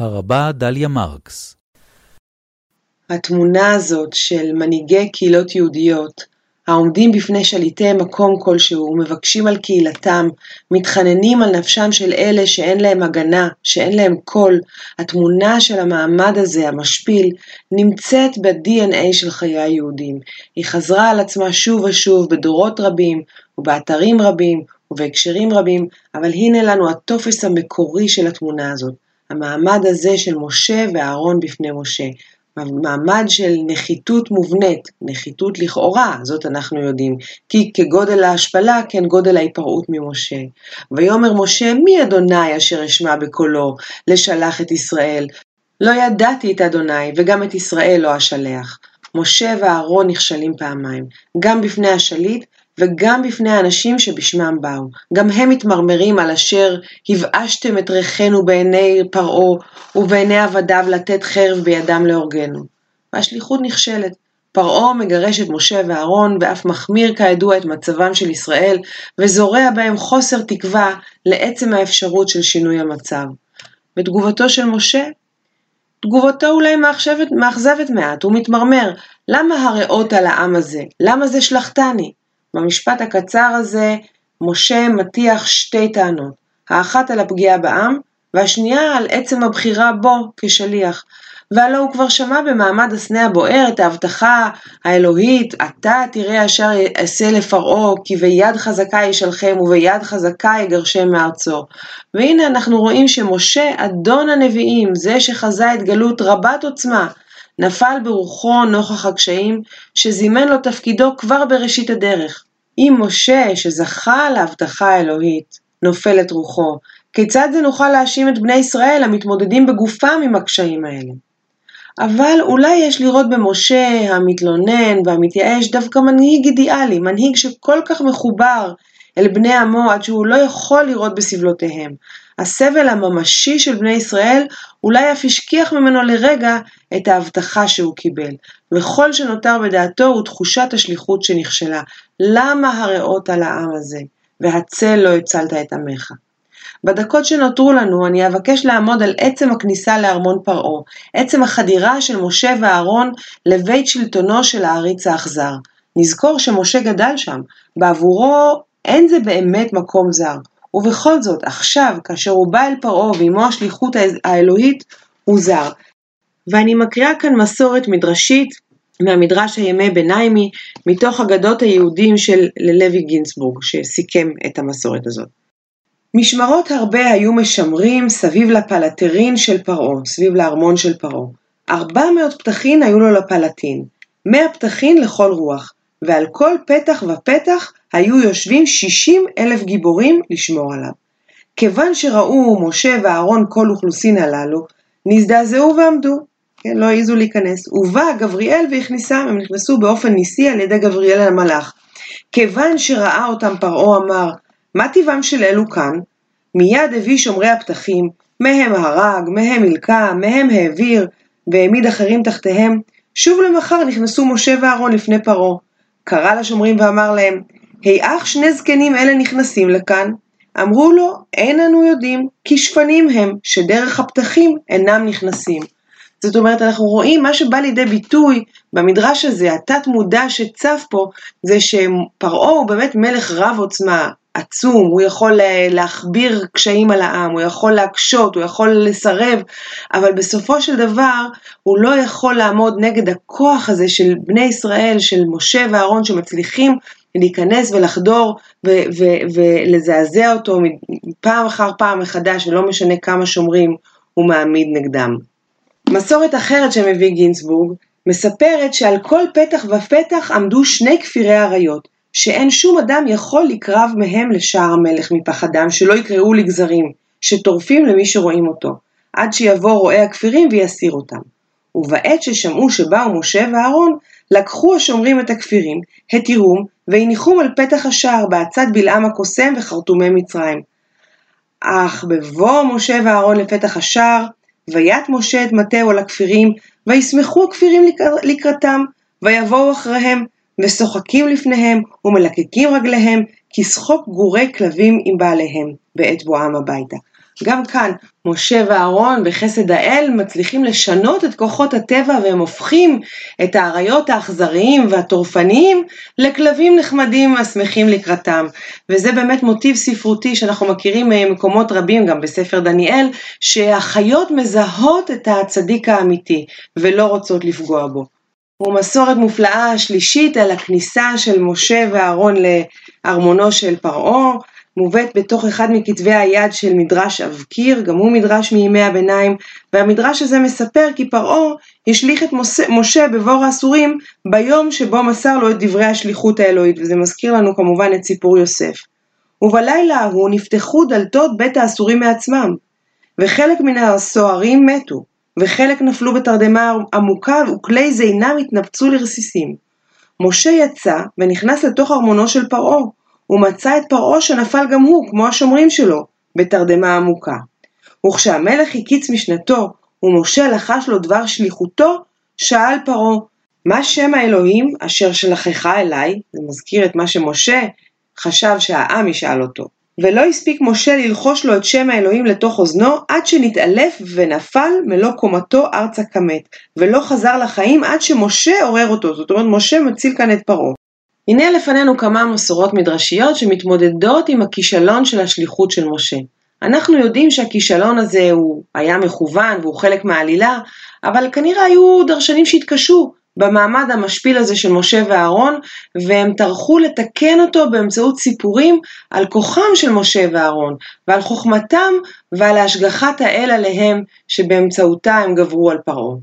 הרבה דליה מרקס התמונה הזאת של מנהיגי קהילות יהודיות העומדים בפני שליטי מקום כלשהו, מבקשים על קהילתם, מתחננים על נפשם של אלה שאין להם הגנה, שאין להם קול, התמונה של המעמד הזה, המשפיל, נמצאת ב-DNA של חיי היהודים. היא חזרה על עצמה שוב ושוב בדורות רבים, ובאתרים רבים, ובהקשרים רבים, אבל הנה לנו הטופס המקורי של התמונה הזאת. המעמד הזה של משה ואהרון בפני משה. מעמד של נחיתות מובנית, נחיתות לכאורה, זאת אנחנו יודעים, כי כגודל ההשפלה כן גודל ההיפרעות ממשה. ויאמר משה, מי אדוני אשר אשמע בקולו, לשלח את ישראל? לא ידעתי את אדוני, וגם את ישראל לא אשלח. משה ואהרון נכשלים פעמיים, גם בפני השליט וגם בפני האנשים שבשמם באו. גם הם מתמרמרים על אשר הבאשתם את ריחנו בעיני פרעה ובעיני עבדיו לתת חרב בידם להורגנו. והשליחות נכשלת. פרעה מגרש את משה ואהרון ואף מחמיר כידוע את מצבם של ישראל וזורע בהם חוסר תקווה לעצם האפשרות של שינוי המצב. בתגובתו של משה, תגובתו אולי מאכזבת, מעט, הוא מתמרמר, למה הרעות על העם הזה? למה זה שלחתני? במשפט הקצר הזה משה מטיח שתי טענות, האחת על הפגיעה בעם, והשנייה על עצם הבחירה בו כשליח. והלא הוא כבר שמע במעמד הסנה הבוער את ההבטחה האלוהית, אתה תראה אשר אעשה לפרעה, כי ביד חזקה ישלחם וביד חזקה יגרשם מארצו. והנה אנחנו רואים שמשה, אדון הנביאים, זה שחזה את גלות רבת עוצמה, נפל ברוחו נוכח הקשיים שזימן לו תפקידו כבר בראשית הדרך. אם משה, שזכה להבטחה האלוהית, נופל את רוחו, כיצד זה נוכל להאשים את בני ישראל המתמודדים בגופם עם הקשיים האלה? אבל אולי יש לראות במשה המתלונן והמתייאש דווקא מנהיג אידיאלי, מנהיג שכל כך מחובר אל בני עמו עד שהוא לא יכול לראות בסבלותיהם. הסבל הממשי של בני ישראל אולי אף השכיח ממנו לרגע את ההבטחה שהוא קיבל, וכל שנותר בדעתו הוא תחושת השליחות שנכשלה. למה הרעות על העם הזה, והצל לא הצלת את עמך? בדקות שנותרו לנו אני אבקש לעמוד על עצם הכניסה לארמון פרעה, עצם החדירה של משה ואהרון לבית שלטונו של העריץ האכזר. נזכור שמשה גדל שם, בעבורו אין זה באמת מקום זר. ובכל זאת, עכשיו, כאשר הוא בא אל פרעה ועמו השליחות האלוהית, הוא זר. ואני מקריאה כאן מסורת מדרשית מהמדרש הימי ביניימי, מתוך אגדות היהודים של לוי גינסבורג, שסיכם את המסורת הזאת. משמרות הרבה היו משמרים סביב לפלטרין של פרעה, סביב לארמון של פרעה. ארבע מאות פתחין היו לו לפלטין, מאה פתחין לכל רוח, ועל כל פתח ופתח היו יושבים שישים אלף גיבורים לשמור עליו. כיוון שראו משה ואהרון כל אוכלוסין הללו, נזדעזעו ועמדו, כן, לא העזו להיכנס. ובא גבריאל והכניסם, הם נכנסו באופן ניסי על ידי גבריאל המלאך. כיוון שראה אותם פרעה אמר, מה טבעם של אלו כאן? מיד הביא שומרי הפתחים, מהם הרג, מהם הלקה, מהם העביר, והעמיד אחרים תחתיהם. שוב למחר נכנסו משה ואהרון לפני פרעה. קרא לשומרים ואמר להם, היאך שני זקנים אלה נכנסים לכאן? אמרו לו, אין אנו יודעים, כי שפנים הם, שדרך הפתחים אינם נכנסים. זאת אומרת, אנחנו רואים מה שבא לידי ביטוי במדרש הזה, התת מודע שצף פה, זה שפרעה הוא באמת מלך רב עוצמה, עצום, הוא יכול להכביר קשיים על העם, הוא יכול להקשות, הוא יכול לסרב, אבל בסופו של דבר הוא לא יכול לעמוד נגד הכוח הזה של בני ישראל, של משה ואהרון שמצליחים להיכנס ולחדור ולזעזע אותו פעם אחר פעם מחדש, ולא משנה כמה שומרים הוא מעמיד נגדם. מסורת אחרת שמביא גינסבורג מספרת שעל כל פתח ופתח עמדו שני כפירי אריות, שאין שום אדם יכול לקרב מהם לשער המלך מפחדם, שלא יקראו לגזרים, שטורפים למי שרואים אותו, עד שיבוא רועה הכפירים ויסיר אותם. ובעת ששמעו שבאו משה ואהרון, לקחו השומרים את הכפירים, התירום, והניחום על פתח השער בעצת בלעם הקוסם וחרטומי מצרים. אך בבוא משה ואהרון לפתח השער, ויט משה את מטהו על הכפירים, וישמחו הכפירים לקראתם, ויבואו אחריהם, ושוחקים לפניהם, ומלקקים רגליהם, כשחוק גורי כלבים עם בעליהם, בעת בואם הביתה. גם כאן, משה ואהרון בחסד האל מצליחים לשנות את כוחות הטבע והם הופכים את האריות האכזריים והטורפניים לכלבים נחמדים השמחים לקראתם. וזה באמת מוטיב ספרותי שאנחנו מכירים ממקומות רבים, גם בספר דניאל, שהחיות מזהות את הצדיק האמיתי ולא רוצות לפגוע בו. ומסורת מופלאה השלישית על הכניסה של משה ואהרון לארמונו של פרעה, מובאת בתוך אחד מכתבי היד של מדרש אבקיר, גם הוא מדרש מימי הביניים, והמדרש הזה מספר כי פרעה השליך את משה בבור האסורים ביום שבו מסר לו את דברי השליחות האלוהית, וזה מזכיר לנו כמובן את סיפור יוסף. ובלילה ההוא נפתחו דלתות בית האסורים מעצמם, וחלק מן הסוהרים מתו, וחלק נפלו בתרדמה עמוקה וכלי זינם התנפצו לרסיסים. משה יצא ונכנס לתוך ארמונו של פרעה, ומצא את פרעה שנפל גם הוא, כמו השומרים שלו, בתרדמה עמוקה. וכשהמלך הקיץ משנתו, ומשה לחש לו דבר שליחותו, שאל פרעה, מה שם האלוהים אשר שלחך אליי? זה מזכיר את מה שמשה חשב שהעם ישאל אותו. ולא הספיק משה ללחוש לו את שם האלוהים לתוך אוזנו, עד שנתעלף ונפל מלוא קומתו ארצה כמת, ולא חזר לחיים עד שמשה עורר אותו, זאת אומרת משה מציל כאן את פרעה. הנה לפנינו כמה מסורות מדרשיות שמתמודדות עם הכישלון של השליחות של משה. אנחנו יודעים שהכישלון הזה הוא היה מכוון והוא חלק מהעלילה, אבל כנראה היו דרשנים שהתקשו במעמד המשפיל הזה של משה ואהרון, והם טרחו לתקן אותו באמצעות סיפורים על כוחם של משה ואהרון, ועל חוכמתם ועל השגחת האל עליהם, שבאמצעותה הם גברו על פרעה.